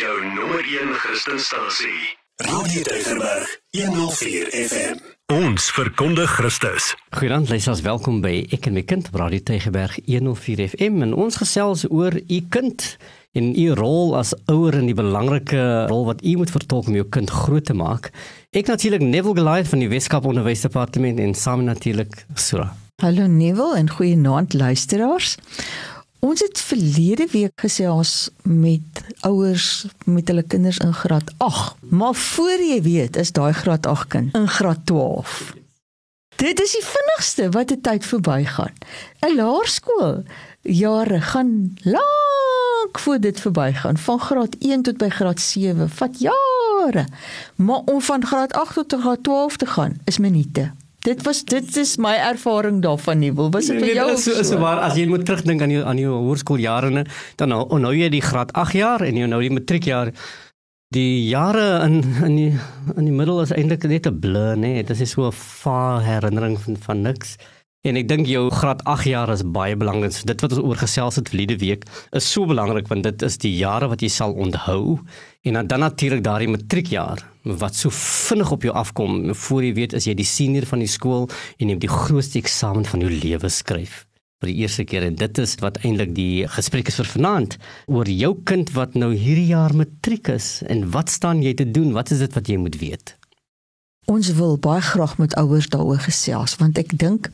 Jou nommer 1 Christenstasie. Radio Deugerberg 104 FM. Ons verkondig Christus. Goeiedag, luisters, welkom by Ek en my kind op Radio Tygerberg 104 FM en ons gesels oor u kind en u rol as ouer en die belangrike rol wat u moet vertolk om jou kind groot te maak. Ek natuurlik Neville Goliath van die Weskaap Onderwysdepartement en saam natuurlik Sura. Hallo Neville en goeienaand luisteraars. Ons het verlede week gesels met ouers met hulle kinders in graad 8, maar voor jy weet is daai graad 8 kind in graad 12. Dit is die vinnigste wat die tyd verbygaan. 'n Laerskool jare gaan lank voor dit verbygaan van graad 1 tot by graad 7 vat jare. Maar om van graad 8 tot graad 12 te gaan is minute. Dit was dit is my ervaring daarvan nie. Wil was dit vir Nee, jou? dit is so, is so waar as jy moet terugdink aan jou aan jou hoërskooljare dan nou onthou jy die graad 8 jaar en jy nou die matriekjaar die jare in in die in die middel is eintlik net 'n blur nê nee. dit is so 'n vaar herinnering van van niks en ek dink jou graad 8 jaar is baie belangrik so dit wat ons oor gesels het verlede week is so belangrik want dit is die jare wat jy sal onthou en dan, dan natuurlik daardie matriekjaar wat so vinnig op jou afkom voor jy weet is jy die senior van die skool en jy moet die grootste eksamen van jou lewe skryf vir die eerste keer. En dit is wat eintlik die gesprek is vir vanaand oor jou kind wat nou hierdie jaar matriek is. En wat staan jy te doen? Wat is dit wat jy moet weet? Ons wil baie graag met ouers daaroor gesels want ek dink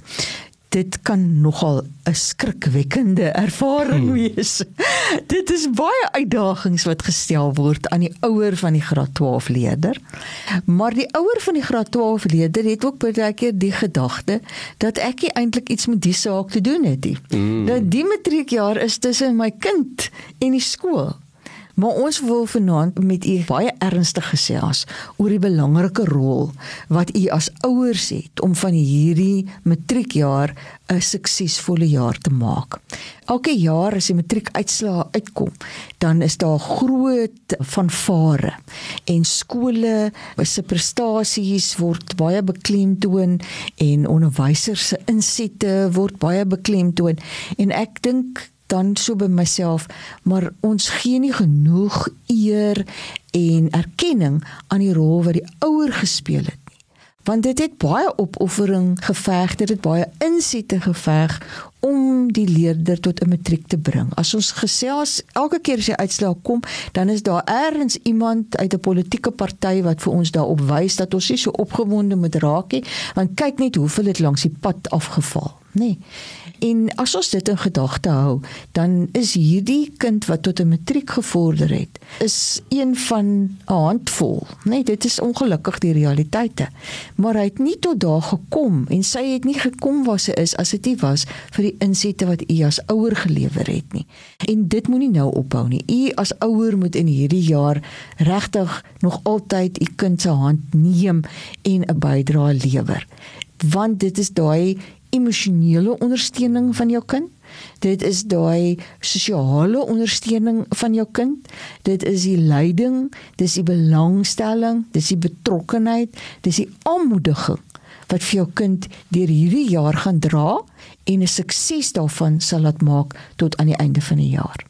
dit kan nogal 'n skrikwekkende ervaring hmm. wees. dit is baie uitdagings wat gestel word aan die ouer van die graad 12 leerder. Maar die ouer van die graad 12 leerder het ook baie keer die gedagte dat ek nie eintlik iets met die saak te doen het nie. Hmm. Dat die matriekjaar is tussen my kind en die skool. Maar ons wil vanaand met u baie ernstig gesels oor die belangrike rol wat u as ouers het om van hierdie matriekjaar 'n suksesvolle jaar te maak. Elke jaar as die matriekuitslae uitkom, dan is daar groot fanfare en skole se prestasies word baie beklemtoon en onderwysers se insette word baie beklemtoon en ek dink dan so by myself, maar ons gee nie genoeg eer en erkenning aan die rol wat die ouer gespeel het nie. Want dit het baie opoffering geveg, dit het baie insette geveg om die leerder tot 'n matriek te bring. As ons gesels elke keer as die uitslae kom, dan is daar eers iemand uit 'n politieke party wat vir ons daarop wys dat ons nie so opgewonde moet raak nie, want kyk net hoeveel het langs die pad afgeval, nê. Nee. En as ons dit in gedagte hou, dan is hierdie kind wat tot 'n matriek gevorder het, is een van 'n handvol. Nee, dit is ongelukkig die realiteite. Maar hy het nie tot daar gekom en sy het nie gekom waar sy is as dit nie was vir die insette wat u as ouer gelewer het nie. En dit moenie nou ophou nie. U as ouer moet in hierdie jaar regtig nog altyd u kind se hand neem en 'n bydrae lewer. Want dit is daai emosionele ondersteuning van jou kind. Dit is daai sosiale ondersteuning van jou kind. Dit is die leiding, dis die belangstelling, dis die betrokkenheid, dis die aanmoediging wat vir jou kind deur hierdie jaar gaan dra en 'n sukses daarvan sal laat maak tot aan die einde van die jaar.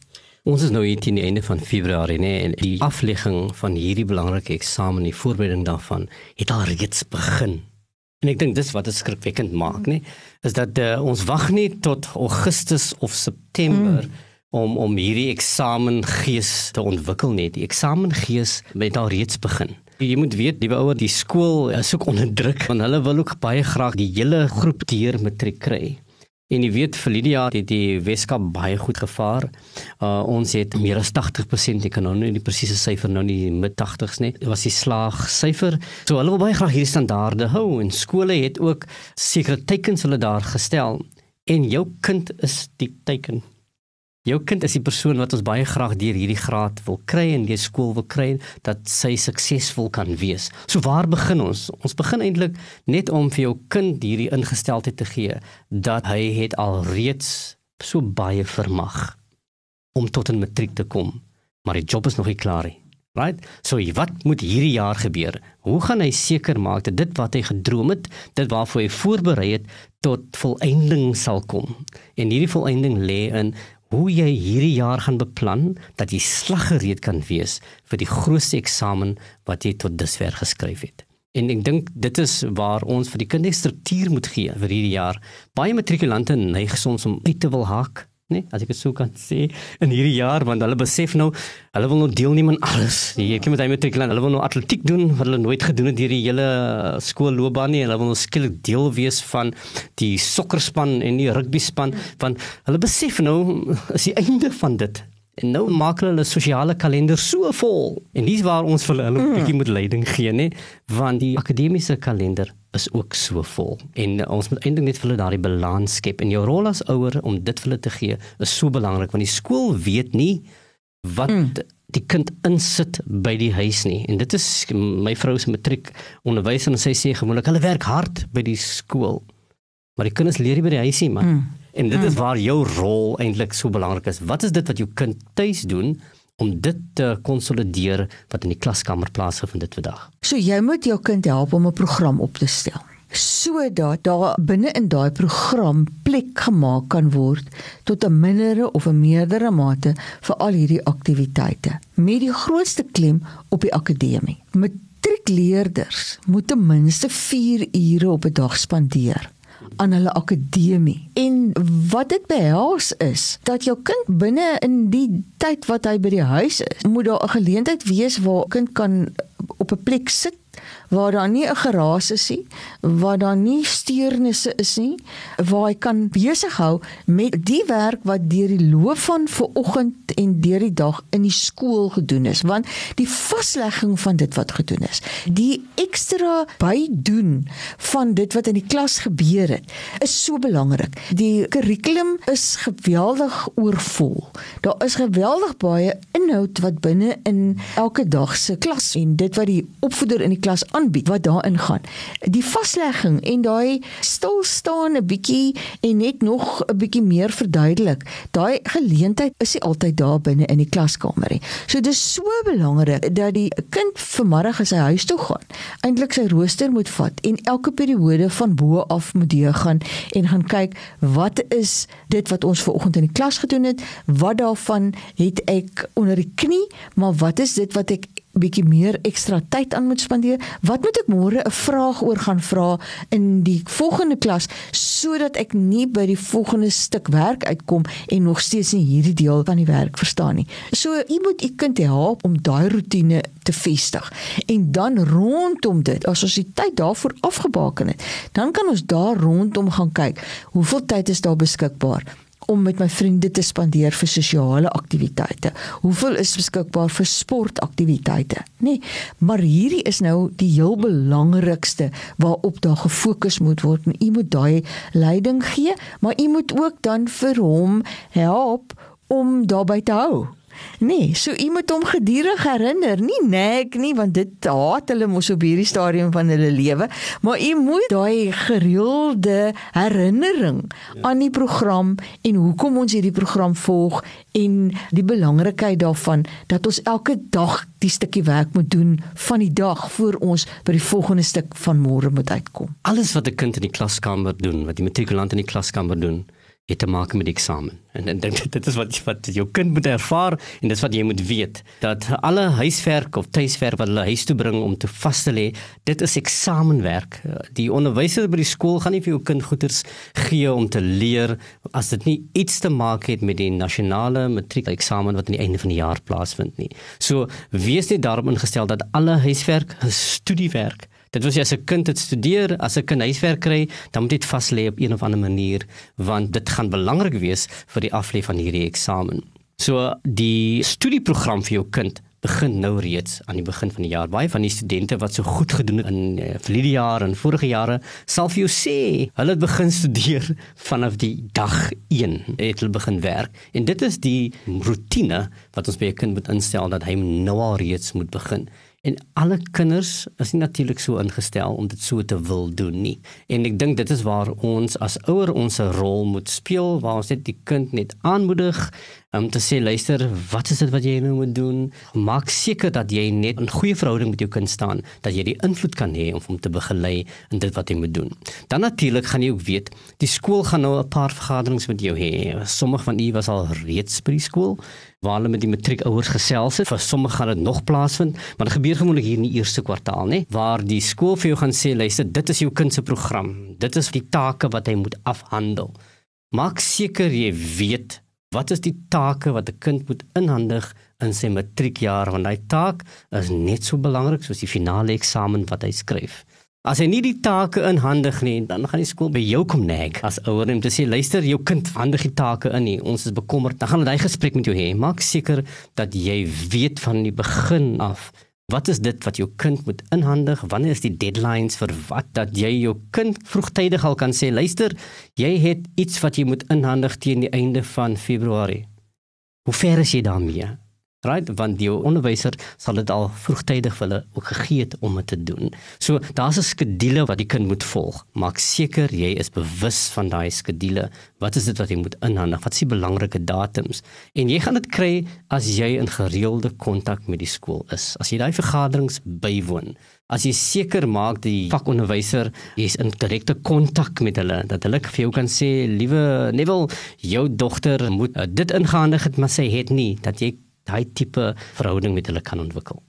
Ons is nou hier teen die einde van Februarie nê en die aflegging van hierdie belangrike eksamen, die voorbereiding daarvan het al reeds begin. En ek dink dis wat dit skrikwekkend maak, nê, is dat uh, ons wag nie tot Augustus of September mm. om om hierdie eksamengees te ontwikkel nie. Die eksamengees het al reeds begin. Jy moet weet, liewe ouer, die skool is ook onder druk want hulle wil ook baie graag die hele groep deur matriek kry. En jy weet vir jaar het die Weskaap baie goed gevaar. Uh ons het meer as 80%, ek kan nou nie die presiese syfer nou nie mid 80s nie. Dit was die slaagsyfer. So hulle wil baie graag hierdie standaarde hou en skole het ook sekere teikens hulle daar gestel en jou kind is die teiken. Jou kind is die persoon wat ons baie graag deur hierdie graad wil kry en deur skool wil kry dat sy suksesvol kan wees. So waar begin ons? Ons begin eintlik net om vir jou kind hierdie ingesteldheid te gee dat hy het alreeds so baie vermag om tot 'n matriek te kom. Maar die job is nog nie klaar nie. Right? So wat moet hierdie jaar gebeur? Hoe gaan hy seker maak dat dit wat hy gedroom het, dit waarvoor hy voorberei het tot volëinding sal kom? En hierdie volëinding lê in hoe jy hierdie jaar gaan beplan dat jy slaggereed kan wees vir die grootste eksamen wat jy tot dusver geskryf het. En ek dink dit is waar ons vir die kinders struktuur moet gee vir hierdie jaar. Baie matrikulante neig soms om uit te wil haak nee as ek dit sou kan sê in hierdie jaar want hulle besef nou hulle wil nou deelneem aan alles jy kyk met hy matrikulant hulle wil nou atletiek doen wat hulle nooit gedoen het hierdie hele skoolloopbaan nie hulle wil nou skielik deel wees van die sokkerspan en die rugbyspan want hulle besef nou is die einde van dit En nou maak hulle 'n sosiale kalender so vol. En dis waar ons vir hulle 'n bietjie moet leiding gee, nê? Want die akademiese kalender is ook so vol. En ons moet eintlik net vir hulle daardie balans skep. En jou rol as ouer om dit vir hulle te gee is so belangrik want die skool weet nie wat mm. die kind insit by die huis nie. En dit is my vrou se matriek onderwyser en sy sê gewoonlik hulle werk hard by die skool. Maar die kinders leer nie by die huisie man. Mm. En dit is mm. waar jou rol eintlik so belangrik is. Wat is dit wat jou kind tuis doen om dit te konsolideer wat in die klaskamer plaasgevind het vandag? So jy moet jou kind help om 'n program op te stel sodat daar binne in daai program plek gemaak kan word tot 'n mindere of 'n meerdere mate vir al hierdie aktiwiteite met die grootste klem op die akademie. Matriekleerders moet ten minste 4 ure op 'n dag spandeer aan hulle akademie. En wat dit behels is dat jou kind binne in die tyd wat hy by die huis is, moet daar 'n geleentheid wees waar kind kan op 'n plek sit waar daar nie 'n geraas is nie, waar daar nie steurnisse is nie, waar hy kan besig hou met die werk wat deur die loop van vanoggend en deur die dag in die skool gedoen is, want die vaslegging van dit wat gedoen is, die ekstra bydoen van dit wat in die klas gebeur het, is so belangrik. Die kurrikulum is geweldig oorvol. Daar is geweldig baie inhoud wat binne in elke dag se klas en dit wat die opvoeder in die klas aanbied wat daarin gaan. Die vaslegging en daai stil staan 'n bietjie en net nog 'n bietjie meer verduidelik. Daai geleentheid is nie altyd daar binne in die klaskamer nie. So dis so belangrik dat die kind vanmiddag as hy huis toe gaan, eintlik sy rooster moet vat en elke periode van bo af moet deur gaan en gaan kyk wat is dit wat ons ver oggend in die klas gedoen het? Wat daarvan het ek onder die knie, maar wat is dit wat ek bietjie meer ekstra tyd aan moet spandeer. Wat moet ek môre 'n vraag oor gaan vra in die volgende klas sodat ek nie by die volgende stuk werk uitkom en nog steeds nie hierdie deel van die werk verstaan nie. So jy moet u kind help om daai rotine te vestig. En dan rondom dit, as ons die tyd daarvoor afgebaken het, dan kan ons daar rondom gaan kyk. Hoeveel tyd is daar beskikbaar? Om met my vriende te spandeer vir sosiale aktiwiteite. Hoeveel is beskikbaar vir sportaktiwiteite? Nee, maar hierdie is nou die heel belangrikste waarop daar gefokus moet word en u moet daai leiding gee, maar u moet ook dan vir hom help om daarbey te hou. Nee, so u moet hom gedurig herinner, nie nek nie want dit haat hulle mos op hierdie stadium van hulle lewe, maar u moet daai gereelde herinnering ja. aan die program en hoekom ons hierdie program volg en die belangrikheid daarvan dat ons elke dag die stukkie werk moet doen van die dag voor ons by die volgende stuk van môre moet uitkom. Alles wat 'n kind in die klaskamer doen, wat die matrikulant in die klaskamer doen, het te maak met die eksamen. En en dink dit is wat wat jou kind moet ervaar en dis wat jy moet weet dat alle huiswerk of tuiswerk wat hulle huis toe bring om te vas te lê, dit is eksamenwerk. Die onderwyser by die skool gaan nie vir jou kind goeders gee om te leer as dit nie iets te maak het met die nasionale matriekeksamen wat aan die einde van die jaar plaasvind nie. So wees net daarop ingestel dat alle huiswerk studiewerk Dit was as 'n kind het studeer, as 'n kind huiswerk kry, dan moet dit vas lê op een of ander manier want dit gaan belangrik wees vir die aflê van hierdie eksamen. So die studieprogram vir jou kind begin nou reeds aan die begin van die jaar. Baie van die studente wat so goed gedoen het in uh, verlede jaar en vorige jare, sal vir jou sê, hulle het begin studeer vanaf die dag 1 het hulle begin werk. En dit is die rotine wat ons by 'n kind moet instel dat hy nou al reeds moet begin. En alle kinders is nie natuurlik so ingestel om dit so te wil doen nie. En ek dink dit is waar ons as ouer ons rol moet speel, waar ons net die kind net aanmoedig om te sê luister, wat is dit wat jy nou moet doen? Maak seker dat jy net 'n goeie verhouding met jou kind staan, dat jy die invloed kan hê om hom te begelei in dit wat hy moet doen. Dan natuurlik gaan jy ook weet, die skool gaan nou 'n paar vergaderings met jou hê. Sommige van u was al reeds by die skool waar hulle met die matriekouers gesels het. Vir sommige gaan dit nog plaasvind, maar dit gebeur gewoonlik hier in die eerste kwartaal, nê, waar die skool vir jou gaan sê, luister, dit is jou kind se program. Dit is die take wat hy moet afhandel. Maak seker jy weet wat is die take wat 'n kind moet inhandig in sy matriekjaar want daai taak is net so belangrik soos die finale eksamen wat hy skryf. As hy nie die take inhandig nie, dan gaan die skool by jou kom nag as ouer om te sê luister, jou kind handig die take in nie. Ons is bekommerd. Dan gaan hulle daai gesprek met jou hê. Maak seker dat jy weet van die begin af Wat is dit wat jou kind moet inhandig? Wanneer is die deadlines vir wat dat jy jou kind vroegtydig al kan sê, luister, jy het iets wat jy moet inhandig teen die einde van Februarie. Hoe ver is jy daarmee? Right want die onderwyser sal dit al vroegtydig vir hulle ook gegee het om dit te doen. So daar's 'n skedule wat die kind moet volg. Maak seker jy is bewus van daai skedule. Wat is dit wat jy moet inhandig? Wat is die belangrike datums? En jy gaan dit kry as jy in gereelde kontak met die skool is. As jy daai vergaderings bywoon. As jy seker maak die vakonderwyser is in direkte kontak met hulle dat hulle vir jou kan sê liewe Neville jou dogter moet uh, dit ingehandig het maar sy het nie dat jy daai tipe verhouding met hulle kan ontwikkel.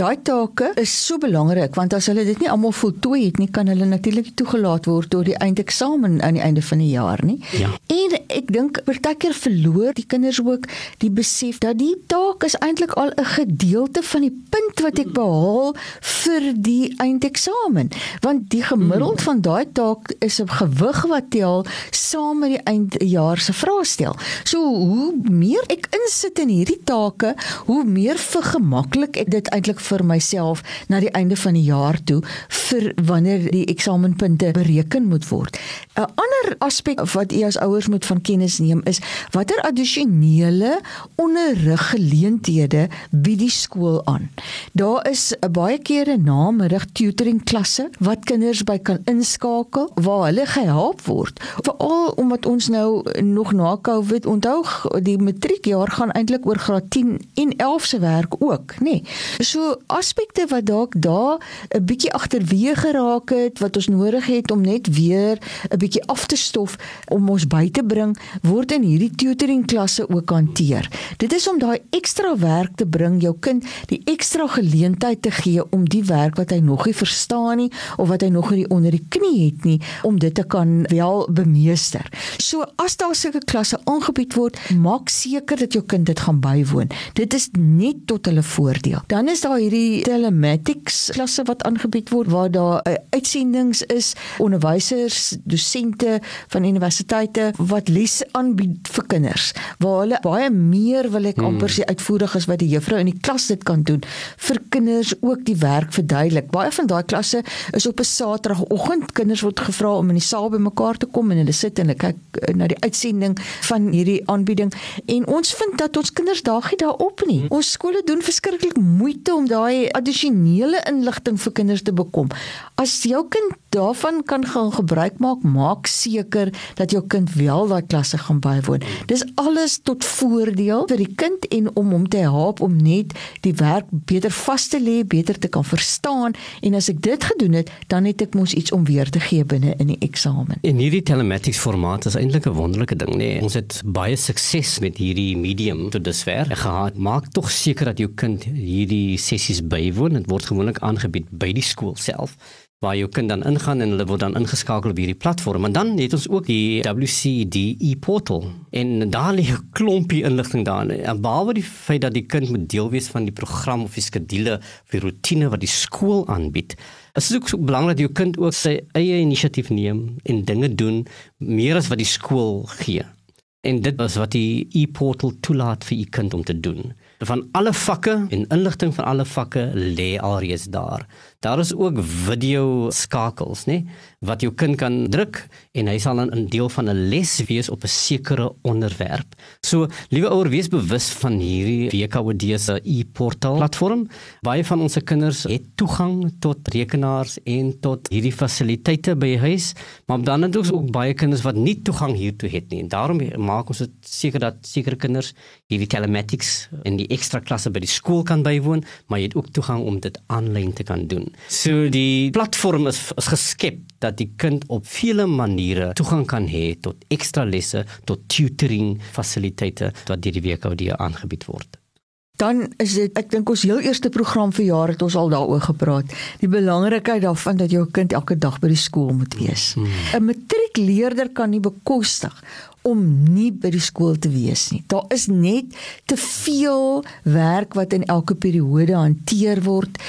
Daai take is so belangrik want as hulle dit nie almal voltooi het nie, kan hulle natuurlik toegelaat word tot die eindeksamen aan die einde van die jaar nie. Ja. En ek dink partykeer verloor die kinders ook die besef dat die taak is eintlik al 'n gedeelte van die punt wat ek behaal vir die eindeksamen. Want die gemiddeld van daai taak is 'n gewig wat tel saam met die eindjaar se vraestel. So hoe meer ek insit in hierdie take, hoe meer vergemaklik ek dit eintlik vir myself na die einde van die jaar toe vir wanneer die eksamenpunte bereken moet word. 'n Ander aspek wat u as ouers moet van kennis neem is watter addisionele onderriggeleenthede bied die skool aan. Daar is 'n baie kere namiddag tutoring klasse wat kinders by kan inskakel waar hulle gehelp word. Veral omdat ons nou nog na Covid onthou die matriekjaar gaan eintlik oor graad 10 en 11 se werk ook, nê. Nee. So aspekte wat dalk daar 'n bietjie agterweë geraak het wat ons nodig het om net weer 'n bietjie af te stof om ons by te bring word in hierdie tutoring klasse ook hanteer. Dit is om daai ekstra werk te bring jou kind die ekstra geleentheid te gee om die werk wat hy nog nie verstaan nie of wat hy nog nie onder die knie het nie om dit te kan wel bemeester. So as daar sulke klasse aangebied word, maak seker dat jou kind dit gaan bywoon. Dit is net tot hulle voordeel. Dan is daar hierdie telematics klasse wat aangebied word waar daar uh, uitsendings is, onderwysers, dosente van universiteite wat les aanbied vir kinders waar hulle baie meer wil ek amper sê uitvoerig is wat die juffrou in die klas dit kan doen vir kinders ook die werk verduidelik. Baie van daai klasse is op 'n Saterdagoggend. Kinders word gevra om in die saal bymekaar te kom en hulle sit en hulle kyk uh, na die uitsending van hierdie aanbieding en ons vind dat ons kinders daag nie daarop nie. Ons skole doen verskriklik moeite om daai addisionele inligting vir kinders te bekom. As jou kind daarvan kan gaan gebruik maak, maak seker dat jou kind wel daai klasse gaan bywoon. Dis alles tot voordeel vir die kind en om hom te help om net die werk beter vas te lê, beter te kan verstaan en as ek dit gedoen het, dan het ek mos iets om weer te gee binne in die eksamen. En hierdie telematics formaat is eintlik 'n wonderlike ding, nê. Nee. Ons het baie sukses met hierdie medium tot dusver gehad. Maak tog seker dat jou kind hierdie sessies bywoon. Dit word gewoonlik aangebied by die skool self waar jou kind dan ingaan en hulle word dan ingeskakel op hierdie platform. En dan het ons ook die WCDE portal en daar lê 'n klompie inligting daarin. En behalwe die feit dat die kind moet deel wees van die program of die skedule of die rotine wat die skool aanbied, is dit ook so belangrik dat jou kind ook sy eie inisiatief neem en dinge doen meer as wat die skool gee. En dit is wat die e-portal toelaat vir u kind om te doen. Van alle vakke en inligting van alle vakke lê alreeds daar. Daar is ook video skakels, nê, wat jou kind kan druk en hy sal dan 'n deel van 'n les wees op 'n sekere onderwerp. So, liewe ouer, wees bewus van hierdie WKOD se e-portaal platform. Baie van ons kinders het toegang tot rekenaars en tot hierdie fasiliteite by huis, maar dan het ons ook baie kinders wat nie toegang hiertoe het nie. En daarom maak ons dit seker dat sekere kinders hierdie telematics en die ekstra klasse by die skool kan bywoon, maar jy het ook toegang om dit aanlyn te kan doen. So die platform is, is geskep dat die kind op vele maniere toegang kan hê tot ekstra lesse, tot tutoring fasiliteite wat deur die WKD aangebied word. Dan is dit ek dink ons heel eerste program vir jaar het ons al daaroor gepraat. Die belangrikheid daarvan dat jou kind elke dag by die skool moet wees. 'n hmm. Matriekleerder kan nie bekostig om nie by die skool te wees nie. Daar is net te veel werk wat in elke periode hanteer word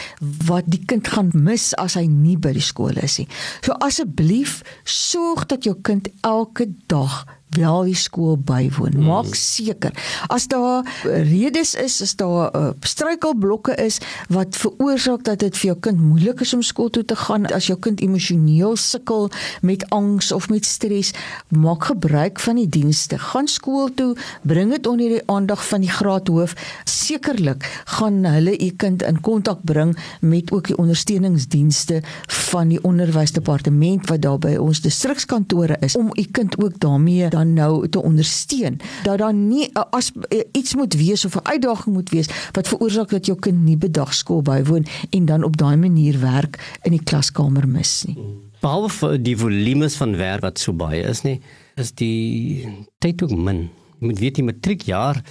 wat die kind gaan mis as hy nie by die skool is nie. So asseblief sorg dat jou kind elke dag wel die skool bywoon. Mm. Maak seker as daar redes is, as daar uh, struikelblokke is wat veroorsaak dat dit vir jou kind moeilik is om skool toe te gaan, as jou kind emosioneel sukkel met angs of met stres, maak gebruik van die dienste. Gaan skool toe, bring dit onder die aandag van die graadhoof. Sekerlik gaan hulle u kind in kontak bring met ook die ondersteuningsdienste van die onderwysdepartement wat daar by ons distrikskantore is om u kind ook daarmee dan nou te ondersteun dat daar nie as iets moet wees of 'n uitdaging moet wees wat veroorsaak dat jou kind nie bedag skool bywoon en dan op daai manier werk in die klaskamer mis nie. Behalwe die volumes van werk wat so baie is nie, is die tyd ook min. Jy moet weet die matriekjaar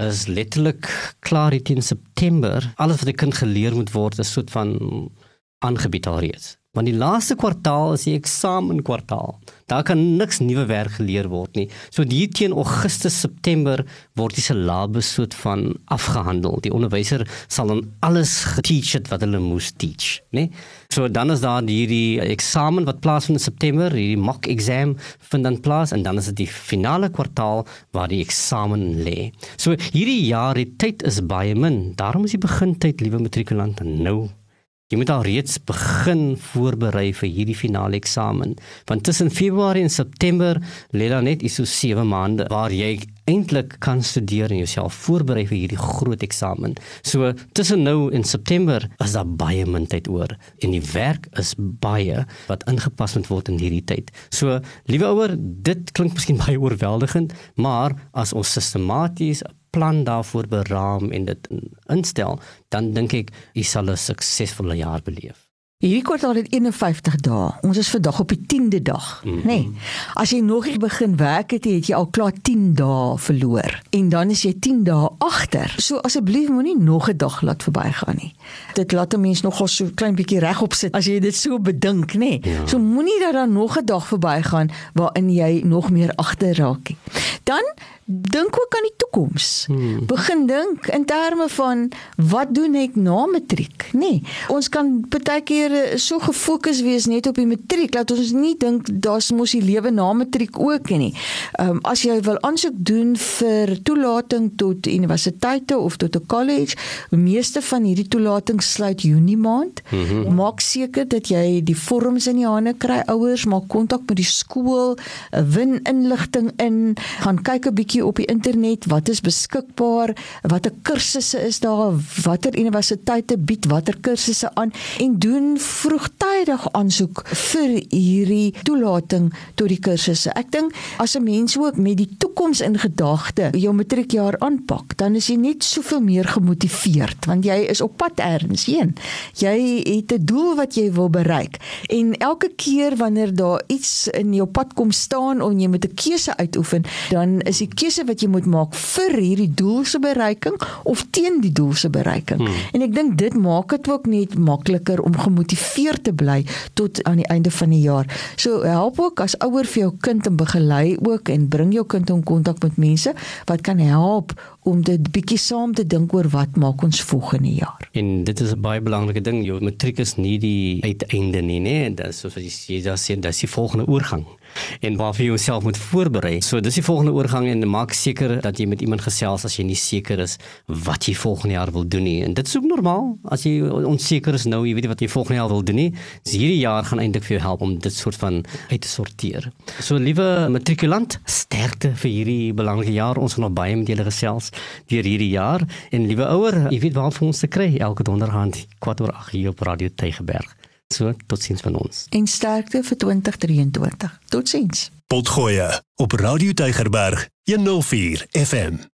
is letterlik klaar in September. Alles wat 'n kind geleer moet word is soort van aangebied alreeds. Want die laaste kwartaal is die eksamenkwartaal. Daar kan niks nuwe werk geleer word nie. So hier teen Augustus, September word die syllabus soort van afgehandel. Die onderwyser sal dan alles geteach het wat hulle moes teach, né? So dan is daar hierdie eksamen wat plaasvind in September, hierdie mock exam vind dan plaas en dan is dit die finale kwartaal waar die eksamen lê. So hierdie jaar die tyd is baie min. Daarom is die begintyd, liewe matrikulante, nou Jy moet al reeds begin voorberei vir hierdie finale eksamen. Want tussen Februarie en September lê daar net so 7 maande waar jy eintlik kan studeer en jouself voorberei vir hierdie groot eksamen. So tussen nou en September is daar baie min tyd oor en die werk is baie wat ingepas moet word in hierdie tyd. So liewe ouer, dit klink miskien baie oorweldigend, maar as ons sistematies plan daarvoor beraam en dit instel, dan dink ek jy sal 'n suksesvolle jaar beleef. Hierdie kwartaal het 51 dae. Ons is vandag op die 10de dag, mm -hmm. nê. Nee, as jy nog nie begin werk het, het jy al klaar 10 dae verloor en dan is jy 10 dae agter. So asseblief moenie nog 'n dag laat verbygaan nie. Dit laat 'n mens nogal so klein bietjie regop sit as jy dit so bedink, nê. Nee. Ja. So moenie dat daar nog 'n dag verbygaan waarin jy nog meer agter raak nie. Dan dink ook aan die toekoms. Hmm. Begin dink in terme van wat doen ek na matriek, nê? Nee, ons kan baie keer eh, so gefokus wees net op die matriek dat ons nie dink daar's mos die lewe na matriek ook nie. Ehm um, as jy wil aansoek doen vir toelating tot universiteite of tot 'n college, meeste van hierdie toelatings sluit Junie maand. Hmm. Maak seker dat jy die vorms in die hande kry. Ouers maak kontak met die skool, win inligting in, gaan kyk 'n bietjie op die internet wat is beskikbaar, watter kursusse is daar, watter universiteite bied watter kursusse aan en doen vroegtydig aansoek vir hierdie toelating tot die kursusse. Ek dink as 'n mens ook met die toekoms in gedagte jou matriekjaar aanpak, dan is jy net soveel meer gemotiveerd want jy is op pad ergens heen. Jy het 'n doel wat jy wil bereik en elke keer wanneer daar iets in jou pad kom staan en jy moet 'n keuse uitoefen, dan is die keuse wat jy moet maak vir hierdie doel se bereiking of teen die doel se bereiking. Hmm. En ek dink dit maak dit ook net makliker om gemotiveerd te bly tot aan die einde van die jaar. So help ook as ouer vir jou kind en begelei ook en bring jou kind in kontak met mense wat kan help om dit bietjie saam te dink oor wat maak ons volgende jaar. En dit is 'n baie belangrike ding. Jou matriek is nie die uiteinde nie, nê? Dit is soos jy sê, dit is die volgende oorgang en waarvoor jy jouself moet voorberei. So dis die volgende oorgang en maak seker dat jy met iemand gesels as jy nie seker is wat jy volgende jaar wil doen nie. En dit is ook normaal as jy onseker is nou, jy weet nie wat jy volgende jaar wil doen nie. Dis hierdie jaar gaan eintlik vir jou help om dit soort van uit te sorteer. So liewe matrikulant, sterkte vir hierdie belangrike jaar. Ons gaan nog baie met julle gesels deur hierdie jaar en liewe ouer, jy weet waar vir ons te kry elke donderdag kwart oor 8 hier op Radio Tygerberg. So, totsiens van ons. En sterkte vir 2023. Totsiens. Potgoeie op Radio Tygerberg 104 FM.